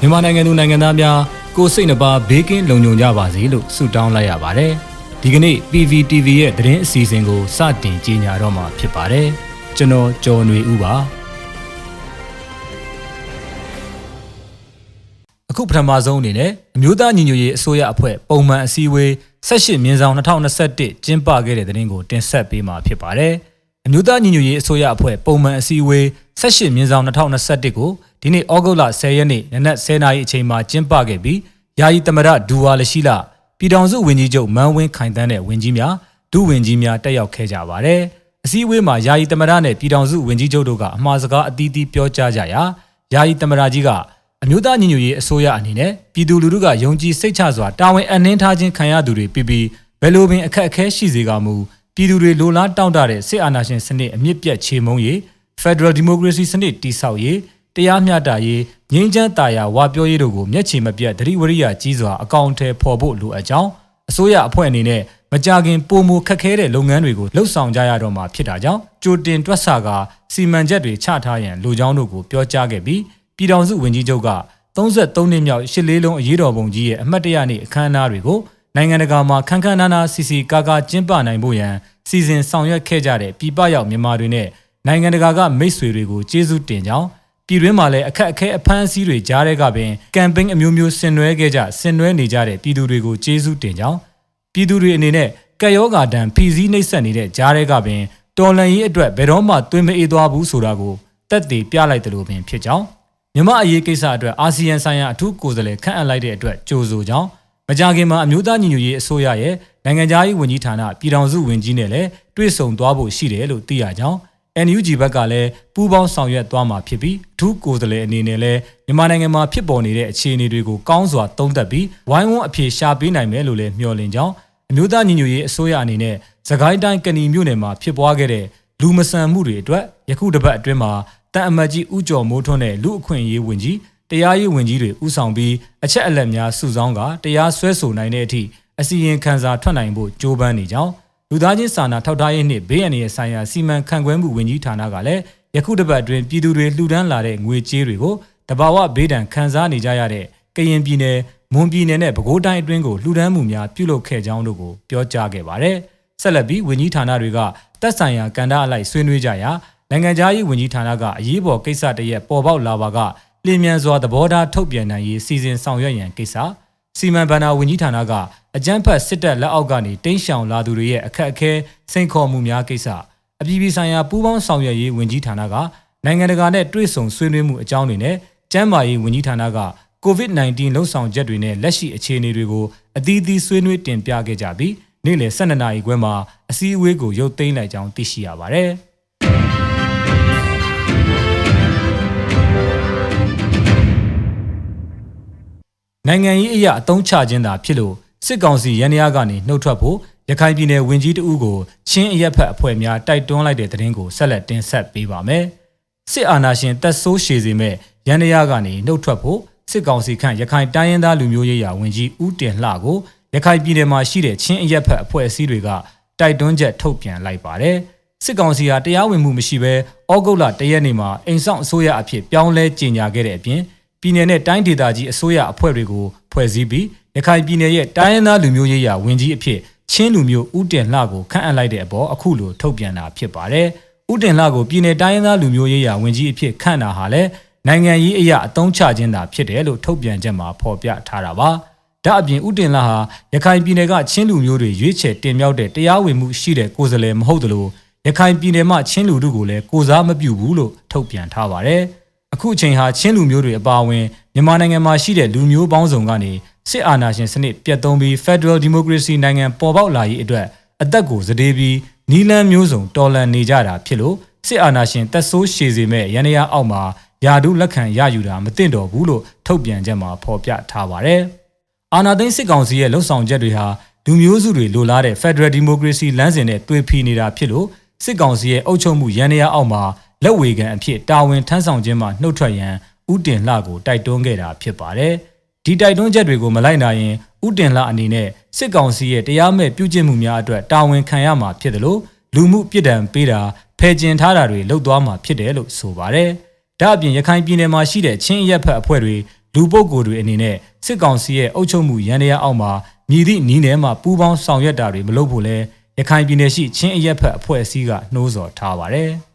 မြန်မာနိုင်ငံသူနိုင်ငံသားများကိုယ်စိတ်နှပါဘေးကင်းလုံခြုံကြပါစေလို့ဆုတောင်းလိုက်ရပါတယ်။ဒီကနေ့ PVTV ရဲ့သတင်းအစီအစဉ်ကိုစတင်ကြီးညာတော့မှာဖြစ်ပါတယ်။ကျွန်တော်ကျော်နေဦးပါ။အခုပထမဆုံးအနေနဲ့အမျိုးသားညီညွတ်ရေးအစိုးရအဖွဲ့ပုံမှန်အစည်းအဝေး18မြင်းဆောင်2021ကျင်းပခဲ့တဲ့သတင်းကိုတင်ဆက်ပေးမှာဖြစ်ပါတယ်။ အမျိုးသားညီညွတ်ရေးအစိုးရအဖွဲ့ပုံမှန်အစည်းအဝေး18မြင်းဆောင်2021ကိုဒီနေ့ဩဂုတ်လ10ရက်နေ့နနက်10:00နာရီအချိန်မှာကျင်းပခဲ့ပြီးယာယီသမရဒူဝါလရှိလပြည်ထောင်စုဝန်ကြီးချုပ်မန်းဝင်းခိုင်တန်းတဲ့ဝန်ကြီးများဒုဝန်ကြီးများတက်ရောက်ခဲ့ကြပါတယ်။အစည်းအဝေးမှာယာယီသမရနဲ့ပြည်ထောင်စုဝန်ကြီးချုပ်တို့ကအမှားစကားအသီးသီးပြောကြားကြရာယာယီသမရကြီးကအမျိုးသားညီညွတ်ရေးအစိုးရအနေနဲ့ပြည်သူလူထုကယုံကြည်စိတ်ချစွာတာဝန်အနှင်းထားခြင်းခံရသူတွေပြီးပြီးဘယ်လိုပင်အခက်အခဲရှိစေကမူ ပြည်သူတွေလိုလားတောင့်တတဲ့စစ်အာဏာရှင်စနစ်အမြင့်ပြတ်ချေမှုန်းရေး Federal Democracy စနစ်တည်ဆောက်ရေးတရားမျှတရေးငြိမ်းချမ်းသာယာဝါပြောရေးတို့ကိုမျက်ခြေမပြတ်သတိဝရိယကြီးစွာအကောင့်ထဲပေါ်ဖို့လိုအပ်ကြောင်းအစိုးရအဖွဲ့အနေနဲ့မကြခင်ပုံမခက်ခဲတဲ့လုပ်ငန်းတွေကိုလှုပ်ဆောင်ကြရတော့မှာဖြစ်တာကြောင့်ကြိုတင်တွက်ဆကာစီမံချက်တွေချထားရန်လူကြောင်းတို့ကိုပြောကြားခဲ့ပြီးပြည်ထောင်စုဝန်ကြီးချုပ်က33နှစ်မြောက်ရှစ်လေးလုံးအရေးတော်ပုံကြီးရဲ့အမှတ်တရနေ့အခမ်းအနားတွေကို နိုင်ငံတကာမှာခန်းခန်းနားနားစီစီကာကာကျင်းပနိုင်ဖို့ရန်စီစဉ်ဆောင်ရွက်ခဲ့ကြတဲ့ပြည်ပရောက်မြန်မာတွေနဲ့နိုင်ငံတကာကမိတ်ဆွေတွေကိုကျေးဇူးတင်ကြောင်းပြည်တွင်းမှာလည်းအခက်အခဲအဖမ်းအဆီးတွေကြားတဲ့ကပင်ကမ်ပိန်းအမျိုးမျိုးဆင်နွှဲခဲ့ကြဆင်နွှဲနေကြတဲ့ပြည်သူတွေကိုကျေးဇူးတင်ကြောင်းပြည်သူတွေအနေနဲ့ကက်ယောဂါတံဖီစည်းနှိပ်စက်နေတဲ့ကြားတဲ့ကပင်တော်လန်ရေးအတွက်ဘယ်တော့မှတွင်မအေးသွားဘူးဆိုတာကိုတက်တည်ပြလိုက်တယ်လို့ပင်ဖြစ်ကြောင်းမြမအရေးကိစ္စအတွက်အာဆီယံဆိုင်ရာအထူးကိုယ်စားလှယ်ခန့်အပ်လိုက်တဲ့အတွက်ကြိုဆိုကြောင်း မကြခင်မှာအမျိုးသားညီညွတ်ရေးအစိုးရရဲ့နိုင်ငံခြားရေးဝန်ကြီးဌာနပြည်ထောင်စုဝန်ကြီးနဲ့လည်းတွေ့ဆုံသွားဖို့ရှိတယ်လို့သိရကြောင်း NUG ဘက်ကလည်းပူးပေါင်းဆောင်ရွက်သွားမှာဖြစ်ပြီးအထူးကိုယ်စားလှယ်အနေနဲ့လည်းမြန်မာနိုင်ငံမှာဖြစ်ပေါ်နေတဲ့အခြေအနေတွေကိုကောင်းစွာသုံးသပ်ပြီးဝိုင်းဝန်းအဖြေရှာပေးနိုင်မယ်လို့လည်းမျှော်လင့်ကြောင်းအမျိုးသားညီညွတ်ရေးအစိုးရအနေနဲ့သခိုင်းတိုင်းကဏီမြို့နယ်မှာဖြစ်ပွားခဲ့တဲ့လူမဆန်မှုတွေအတွက်ယခုတစ်ပတ်အတွင်းမှာတန်အမတ်ကြီးဦးကျော်မိုးထွန်းနဲ့လူအခွင့်အရေးဝန်ကြီး တရားရေးဝန်ကြီးတွေဦးဆောင်ပြီးအချက်အလက်များစုဆောင်းကတရားစွဲဆိုနိုင်တဲ့အထိအစီရင်ခံစာထွက်နိုင်ဖို့ကြိုးပမ်းနေကြောင်းလူသားချင်းစာနာထောက်ထားရေးနှင့်ဘေးအန္တရာယ်ဆိုင်ရာစီမံခန့်ခွဲမှုဝန်ကြီးဌာနကလည်းယခုတစ်ပတ်အတွင်းပြည်သူတွေလှူဒန်းလာတဲ့ငွေကြေးတွေကိုတဘာဝဘေးဒဏ်ခံစားနေကြရတဲ့ကရင်ပြည်နယ်မွန်ပြည်နယ်နဲ့ပဲခူးတိုင်းအတွင်းကိုလှူဒန်းမှုများပြုလုပ်ခဲ့ကြောင်းတို့ကိုပြောကြားခဲ့ပါတယ်။ဆက်လက်ပြီးဝန်ကြီးဌာနတွေကတက်ဆိုင်ရာကန်တာအလိုက်ဆွေးနွေးကြရာနိုင်ငံခြားရေးဝန်ကြီးဌာနကအရေးပေါ်ကိစ္စတရက်ပေါ်ပေါက်လာပါက လျင်မြန်စွာသဘောထားထုတ်ပြန်နိုင်ရေးစီစဉ်ဆောင်ရွက်ရန်ကိစ္စစီမံဘဏ္ဍာဝန်ကြီးဌာနကအကြမ်းဖက်စစ်တပ်လက်အောက်ကနေတင်းရှောင်လာသူတွေရဲ့အခက်အခဲစိန်ခေါ်မှုများကိစ္စအပြည်ပြည်ဆိုင်ရာပူးပေါင်းဆောင်ရွက်ရေးဝန်ကြီးဌာနကနိုင်ငံတကာနဲ့တွဲဆုံဆွေးနွေးမှုအကြောင်းတွေနဲ့ကျန်းမာရေးဝန်ကြီးဌာနက COVID-19 လှုံ့ဆော်ချက်တွေနဲ့လက်ရှိအခြေအနေတွေကိုအသီးသီးဆွေးနွေးတင်ပြခဲ့ကြပြီးနေ့လယ်12နာရီခွဲမှာအစည်းအဝေးကိုရုပ်သိမ်းလိုက်ကြောင်းသိရှိရပါတယ်။ နိုင်ငံရေးအရာအတုံးချခြင်းသာဖြစ်လို့စစ်ကောင်စီရန်ရာကနေနှုတ်ထွက်ဖို့ရခိုင်ပြည်နယ်ဝင်ကြီးတဦးကိုချင်းအရက်ဖက်အဖွဲ့များတိုက်တွန်းလိုက်တဲ့သတင်းကိုဆက်လက်တင်ဆက်ပေးပါမယ်။စစ်အာဏာရှင်တက်ဆိုးရှည်စေမဲ့ရန်ရာကနေနှုတ်ထွက်ဖို့စစ်ကောင်စီခန့်ရခိုင်တိုင်းရင်းသားလူမျိုးရေးရာဝန်ကြီးဦးတင်လှကိုရခိုင်ပြည်နယ်မှာရှိတဲ့ချင်းအရက်ဖက်အဖွဲ့အစည်းတွေကတိုက်တွန်းချက်ထုတ်ပြန်လိုက်ပါတယ်။စစ်ကောင်စီဟာတရားဝင်မှုမရှိဘဲဩဂုတ်လတရက်နေ့မှာအိမ်ဆောင်အစိုးရအဖြစ်ပြောင်းလဲကြေညာခဲ့တဲ့အပြင် ပြည်내နဲ့တိုင်းဒေသကြီးအစိုးရအဖွဲ့တွေကိုဖွဲ့စည်းပြီးရခိုင်ပြည်နယ်ရဲ့တိုင်းရင်းသားလူမျိုးရေးရာဝန်ကြီးအဖြစ်ချင်းလူမျိုးဦးတင်လှကိုခန့်အပ်လိုက်တဲ့အပေါ်အခုလိုထုတ်ပြန်တာဖြစ်ပါတယ်။ဦးတင်လှကိုပြည်내တိုင်းရင်းသားလူမျိုးရေးရာဝန်ကြီးအဖြစ်ခန့်တာဟာလည်းနိုင်ငံရေးအရာအသုံးချခြင်းသာဖြစ်တယ်လို့ထုတ်ပြန်ချက်မှာဖော်ပြထားတာပါ။ဒါအပြင်ဦးတင်လှဟာရခိုင်ပြည်နယ်ကချင်းလူမျိုးတွေရွေးချယ်တင်မြှောက်တဲ့တရားဝင်မှုရှိတဲ့ကိုယ်စားလှယ်မဟုတ်သလိုရခိုင်ပြည်နယ်မှာချင်းလူထုကိုလည်းကိုစားမပြုဘူးလို့ထုတ်ပြန်ထားပါတယ်။ အခုအချိန်ဟာချင်းလူမျိုးတွေအပါအဝင်မြန်မာနိုင်ငံမှာရှိတဲ့လူမျိုးပေါင်းစုံကနေစစ်အာဏာရှင်စနစ်ပြတ်သုံးပြီး Federal Democracy နိုင်ငံပေါ်ပေါက်လာရေးအတွက်အသက်ကိုစတေးပြီးနီလန်းမျိုးစုံတော်လှန်နေကြတာဖြစ်လို့စစ်အာဏာရှင်တက်ဆိုးရှည်စေမဲ့ရန်ရအောက်မှာယာဒုလက်ခံရယူတာမသင့်တော်ဘူးလို့ထုတ်ပြန်ချက်မှာဖော်ပြထားပါတယ်။အာဏာသိမ်းစစ်ကောင်စီရဲ့လှုံ့ဆော်ချက်တွေဟာလူမျိုးစုတွေလိုလားတဲ့ Federal Democracy လမ်းစဉ်နဲ့တွေ့ဖီနေတာဖြစ်လို့စစ်ကောင်စီရဲ့အုပ်ချုပ်မှုရန်ရအောက်မှာ လက်ဝေခံအဖြစ်တာဝန်ထမ်းဆောင်ခြင်းမှာနှုတ်ထွက်ရန်ဥတင်လှကိုတိုက်တွန်းခဲ့တာဖြစ်ပါတယ်။ဒီတိုက်တွန်းချက်တွေကိုမလိုက်နိုင်ရင်ဥတင်လှအနေနဲ့စစ်ကောင်စီရဲ့တရားမဲ့ပြုကျင့်မှုများအတွက်တာဝန်ခံရမှာဖြစ်တယ်လို့လူမှုပြစ်ဒဏ်ပေးတာဖယ်ကျင်ထားတာတွေလုပ်သွားမှာဖြစ်တယ်လို့ဆိုပါတယ်။ဒါအပြင်ရခိုင်ပြည်နယ်မှာရှိတဲ့ချင်းအရက်ဖက်အဖွဲ့တွေလူပုဂ္ဂိုလ်တွေအနေနဲ့စစ်ကောင်စီရဲ့အုပ်ချုပ်မှုရန်တရားအောက်မှာမြည်သည့်နီးနယ်မှာပူးပေါင်းဆောင်ရွက်တာတွေမလုပ်ဖို့လဲရခိုင်ပြည်နယ်ရှိချင်းအရက်ဖက်အဖွဲ့အစည်းကနှိုးဆော်ထားပါတယ်။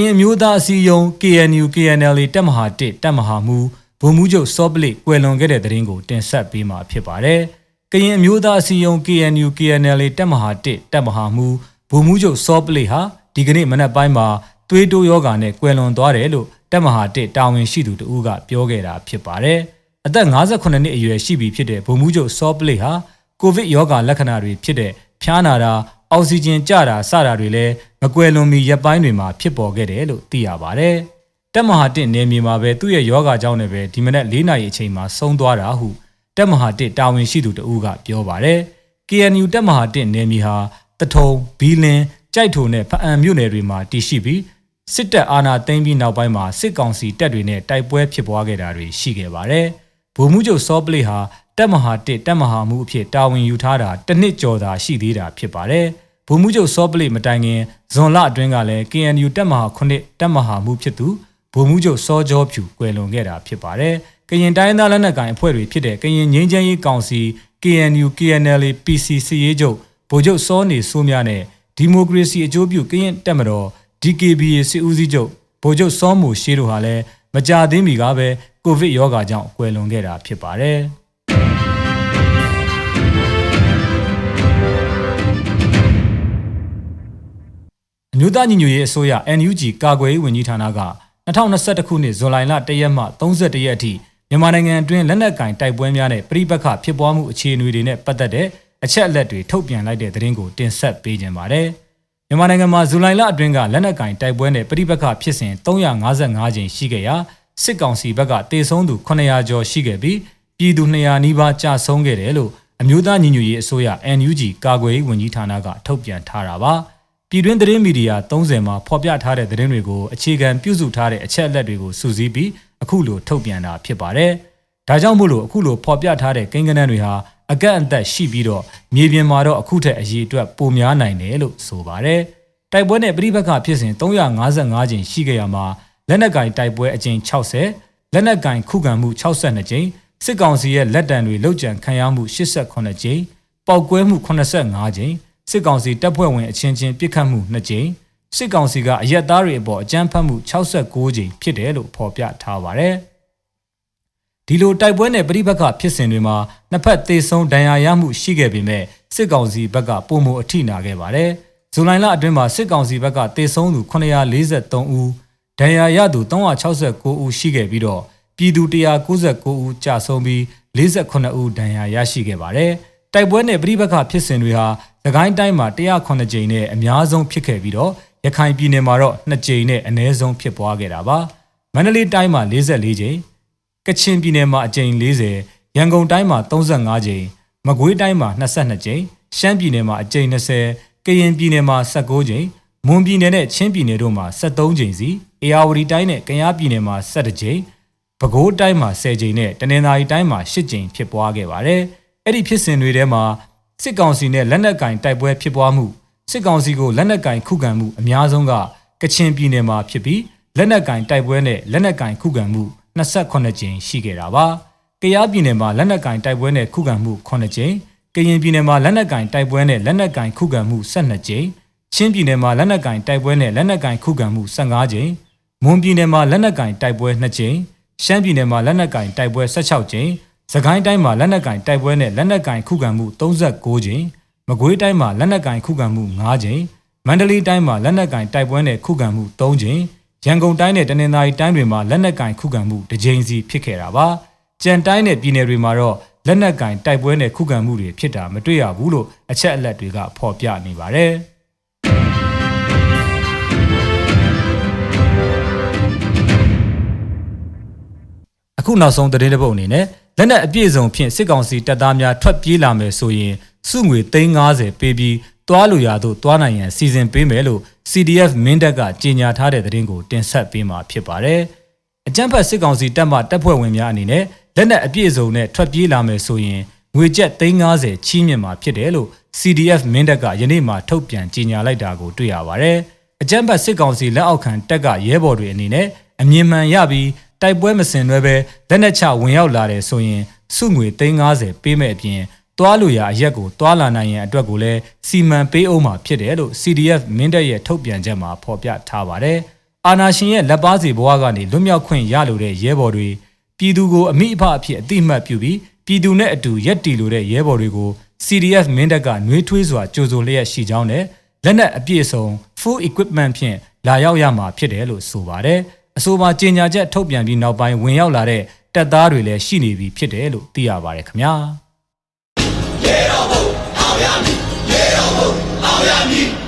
ရင်မျိုးသားအစည်းအရုံး KNU KNL တပ်မဟာ1တပ်မဟာမူဗိုလ်မှူးချုပ်စောပလိကွယ်လွန်ခဲ့တဲ့တဲ့ရင်ကိုတင်ဆက်ပေးမှာဖြစ်ပါတယ်။ကရင်မျိုးသားအစည်းအရုံး KNU KNL တပ်မဟာ1တပ်မဟာမူဗိုလ်မှူးချုပ်စောပလိဟာဒီကနေ့မနက်ပိုင်းမှာသွေးတိုးယောဂါနဲ့ကွယ်လွန်သွားတယ်လို့တပ်မဟာ1တာဝန်ရှိသူတဦးကပြောခဲ့တာဖြစ်ပါတယ်။အသက်58နှစ်အရွယ်ရှိပြီဖြစ်တဲ့ဗိုလ်မှူးချုပ်စောပလိဟာကိုဗစ်ရောဂါလက္ခဏာတွေဖြစ်တဲ့ဖျားနာတာအောက်ဆီဂျင်ကျတာစတာတွေလည်း မကွယ်လွန်မီရက်ပိုင်းတွေမှာဖြစ်ပေါ်ခဲ့တယ်လို့သိရပါတယ်။တက်မဟာတစ်နေမြေမှာပဲသူ့ရဲ့ယောဂကြောင့်လည်းပဲဒီမနက်၄နာရီအချိန်မှာဆုံးသွားတာဟုတက်မဟာတစ်တာဝန်ရှိသူတဦးကပြောပါတယ်။ KNU တက်မဟာတစ်နေမြေဟာတထုံဘီလင်းကြိုက်ထုံနဲ့ဖအံမြို့နယ်တွေမှာတည်ရှိပြီးစစ်တပ်အာဏာသိမ်းပြီးနောက်ပိုင်းမှာစစ်ကောင်စီတပ်တွေနဲ့တိုက်ပွဲဖြစ်ပွားခဲ့တာတွေရှိခဲ့ပါတယ်။ဗိုလ်မှူးချုပ်စောပလိဟာတက်မဟာတစ်တက်မဟာမှုအဖြစ်တာဝန်ယူထားတာတစ်နှစ်ကျော်သာရှိသေးတာဖြစ်ပါတယ်။ ဗိုလ်မှူးချုပ်စောပလိမတိုင်ခင်ဇွန်လအတွင်းကလည်း KNU တပ်မဟာ9တပ်မဟာမှုဖြစ်သူဗိုလ်မှူးချုပ်စောကျော်ဖြူကွယ်လွန်ခဲ့တာဖြစ်ပါတယ်။ကရင်တိုင်းသားလက်နက်ကိုင်အဖွဲ့တွေဖြစ်တဲ့ကရင်ငင်းချမ်းရေးကောင်စီ KNU KNL PC စီရေးချုပ်ဗိုလ်ချုပ်စောနေစိုးများနဲ့ဒီမိုကရေစီအကျိုးပြုကရင်တပ်မတော် DKBA စစ်ဦးစီးချုပ်ဗိုလ်ချုပ်စောမူရှေးတို့ဟာလည်းမကြသေးမီကပဲကိုဗစ်ရောဂါကြောင့်ကွယ်လွန်ခဲ့တာဖြစ်ပါတယ်။ မျိုးသားညီညွတ်ရေးအစိုးရ NUG ကာကွယ်ရေးဝန်ကြီးဌာနက2021ခုနှစ်ဇွန်လ1ရက်မှ31ရက်အထိမြန်မာနိုင်ငံအတွင်းလက်နက်ကင်တိုက်ပွဲများနဲ့ပြည်ပခဖြစ်ပွားမှုအခြေအနေတွေနဲ့ပတ်သက်တဲ့အချက်အလက်တွေထုတ်ပြန်လိုက်တဲ့သတင်းကိုတင်ဆက်ပေးကြပါမယ်။မြန်မာနိုင်ငံမှာဇူလိုင်လအတွင်းကလက်နက်ကင်တိုက်ပွဲနဲ့ပြည်ပခဖြစ်စဉ်355ကြိမ်ရှိခဲ့ရာစစ်ကောင်စီဘက်ကတေဆုံးသူ900ကျော်ရှိခဲ့ပြီးပြည်သူ200နီးပါးကြာဆုံးခဲ့တယ်လို့အမျိုးသားညီညွတ်ရေးအစိုးရ NUG ကာကွယ်ရေးဝန်ကြီးဌာနကထုတ်ပြန်ထားတာပါ။ ပြည်တွင်းသတင်းမီဒီယာ30မှာဖော်ပြထားတဲ့သတင်းတွေကိုအခြေခံပြုစုထားတဲ့အချက်အလက်တွေကိုစုစည်းပြီးအခုလိုထုတ်ပြန်တာဖြစ်ပါတယ်။ဒါကြောင့်မို့လို့အခုလိုဖော်ပြထားတဲ့ကိန်းဂဏန်းတွေဟာအကန့်အသတ်ရှိပြီးတော့မြေပြင်မှာတော့အခုထက်အရေးအတွက်ပိုများနိုင်တယ်လို့ဆိုပါတယ်။တိုက်ပွဲနဲ့ပြည်ပခဖြစ်စဉ်355ကြိမ်ရှိခဲ့ရမှာလက်နက်ကင်တိုက်ပွဲအကြိမ်60လက်နက်ကင်ခုခံမှု62ကြိမ်စစ်ကောင်စီရဲ့လက်တံတွေလုတ်ကြံခံရမှု88ကြိမ်ပောက်ကွဲမှု85ကြိမ် စစ်ကောင်စီတပ်ဖွဲ့ဝင်အချင်းချင်းပြစ်ခတ်မှု2ကြိမ်စစ်ကောင်စီကအရက်သားတွေအပေါ်အကြမ်းဖက်မှု69ကြိမ်ဖြစ်တယ်လို့ဖော်ပြထားပါတယ်။ဒီလိုတိုက်ပွဲနဲ့ပြိပက္ခဖြစ်စဉ်တွေမှာနှစ်ဖက်သေဆုံးဒဏ်ရာရမှုရှိခဲ့ပေမဲ့စစ်ကောင်စီဘက်ကပုံမအထိနာခဲ့ပါတယ်။ဇူလိုင်လအတွင်းမှာစစ်ကောင်စီဘက်ကသေဆုံးသူ943ဦးဒဏ်ရာရသူ369ဦးရှိခဲ့ပြီးတော့ပြည်သူ199ဦးကြာဆုံးပြီး48ဦးဒဏ်ရာရရှိခဲ့ပါတယ်။ တိုက်ပွဲနဲ့ပြည်ပခဖြစ်စဉ်တွေဟာသခိုင်းတိုင်းမှာ109ကြိမ်နဲ့အများဆုံးဖြစ်ခဲ့ပြီးတော့ရခိုင်ပြည်နယ်မှာတော့2ကြိမ်နဲ့အနည်းဆုံးဖြစ်ပွားခဲ့တာပါမန္တလေးတိုင်းမှာ44ကြိမ်ကချင်ပြည်နယ်မှာအကြိမ်40ရန်ကုန်တိုင်းမှာ35ကြိမ်မကွေးတိုင်းမှာ22ကြိမ်ရှမ်းပြည်နယ်မှာအကြိမ်20ကရင်ပြည်နယ်မှာ19ကြိမ်မွန်ပြည်နယ်နဲ့ချင်းပြည်နယ်တို့မှာ73ကြိမ်စီအေရဝတီတိုင်းနဲ့ကယားပြည်နယ်မှာ17ကြိမ်ပဲခူးတိုင်းမှာ10ကြိမ်နဲ့တနင်္သာရီတိုင်းမှာ10ကြိမ်ဖြစ်ပွားခဲ့ပါတယ်။ အဲ့ဒီဖြစ်စဉ်တွေထဲမှာစစ်ကောင်စီနဲ့လက်နက်ကင်တိုက်ပွဲဖြစ်ပွားမှုစစ်ကောင်စီကိုလက်နက်ကင်ခုခံမှုအများဆုံးကကချင်ပြည်နယ်မှာဖြစ်ပြီးလက်နက်ကင်တိုက်ပွဲနဲ့လက်နက်ကင်ခုခံမှု28ကြိမ်ရှိခဲ့တာပါ။ကယားပြည်နယ်မှာလက်နက်ကင်တိုက်ပွဲနဲ့ခုခံမှု9ကြိမ်ကရင်ပြည်နယ်မှာလက်နက်ကင်တိုက်ပွဲနဲ့လက်နက်ကင်ခုခံမှု12ကြိမ်ချင်းပြည်နယ်မှာလက်နက်ကင်တိုက်ပွဲနဲ့လက်နက်ကင်ခုခံမှု15ကြိမ်မွန်ပြည်နယ်မှာလက်နက်ကင်တိုက်ပွဲ2ကြိမ်ရှမ်းပြည်နယ်မှာလက်နက်ကင်တိုက်ပွဲ16ကြိမ် စကိုင်းတိုင်းမှာလက်နက်ကင်တိုက်ပွဲနဲ့လက်နက်ကင်ခုခံမှု36ကြိမ်မကွေးတိုင်းမှာလက်နက်ကင်ခုခံမှု9ကြိမ်မန္တလေးတိုင်းမှာလက်နက်ကင်တိုက်ပွဲနဲ့ခုခံမှု3ကြိမ်ရန်ကုန်တိုင်းနဲ့တနင်္သာရီတိုင်းတွေမှာလက်နက်ကင်ခုခံမှု2ကြိမ်စီဖြစ်ခဲ့တာပါကြံတိုင်းနဲ့ပြည်နယ်တွေမှာတော့လက်နက်ကင်တိုက်ပွဲနဲ့ခုခံမှုတွေဖြစ်တာမတွေ့ရဘူးလို့အချက်အလက်တွေကဖော်ပြနေပါတယ်အခုနောက်ဆုံးသတင်းတစ်ပုဒ်အနေနဲ့ လက်နက်အပြည့်စုံဖြင့်စစ်ကောင်စီတပ်သားများထွက်ပြေးလာမယ်ဆိုရင်စုငွေ350ပေးပြီးတွားလူရသို့တွားနိုင်ရန်စီစဉ်ပေးမယ်လို့ CDF မင်းတပ်ကကြေညာထားတဲ့သတင်းကိုတင်ဆက်ပေးမှာဖြစ်ပါတယ်။အကြမ်းဖက်စစ်ကောင်စီတပ်မှတပ်ဖွဲ့ဝင်များအနေနဲ့လက်နက်အပြည့်စုံနဲ့ထွက်ပြေးလာမယ်ဆိုရင်ငွေကျပ်350ချီးမြှင့်မှာဖြစ်တယ်လို့ CDF မင်းတပ်ကယနေ့မှထုတ်ပြန်ကြေညာလိုက်တာကိုတွေ့ရပါတယ်။အကြမ်းဖက်စစ်ကောင်စီလက်အောက်ခံတပ်ကရဲဘော်တွေအနေနဲ့အမြင်မှန်ရပြီး တိုက်ပွဲမစင်ရွဲပဲလက်နက်ချဝင်ရောက်လာတယ်ဆိုရင်စုငွေ350ပေးမဲ့အပြင်တွားလို့ရအရက်ကိုတွားလာနိုင်ရန်အတွက်ကိုလည်းစီမံပေးအောင်မှာဖြစ်တယ်လို့ CDF မင်းတပ်ရဲ့ထုတ်ပြန်ချက်မှာဖော်ပြထားပါတယ်။အာနာရှင်ရဲ့လက်ပါစီဘဝကနေလွတ်မြောက်ခွင့်ရလိုတဲ့ရဲဘော်တွေပြည်သူကိုအမိအဖအဖြစ်အတိအမှတ်ပြုပြီးပြည်သူနဲ့အတူရက်တီလိုတဲ့ရဲဘော်တွေကို CDF မင်းတပ်ကနှွေးထွေးစွာကြိုဆိုလျက်ရှိကြောင်းနဲ့လက်နက်အပြည့်အစုံ full equipment ဖြင့်လာရောက်ရမှာဖြစ်တယ်လို့ဆိုပါတယ်။ အဆိုပါကြေညာချက်ထုတ်ပြန်ပြီးနောက်ပိုင်းဝင်ရောက်လာတဲ့တပ်သားတွေလည်းရှိနေပြီဖြစ်တယ်လို့သိရပါတယ်ခင်ဗျာ။ရေတော်ဘုံအောင်ရမည်ရေတော်ဘုံအောင်ရမည်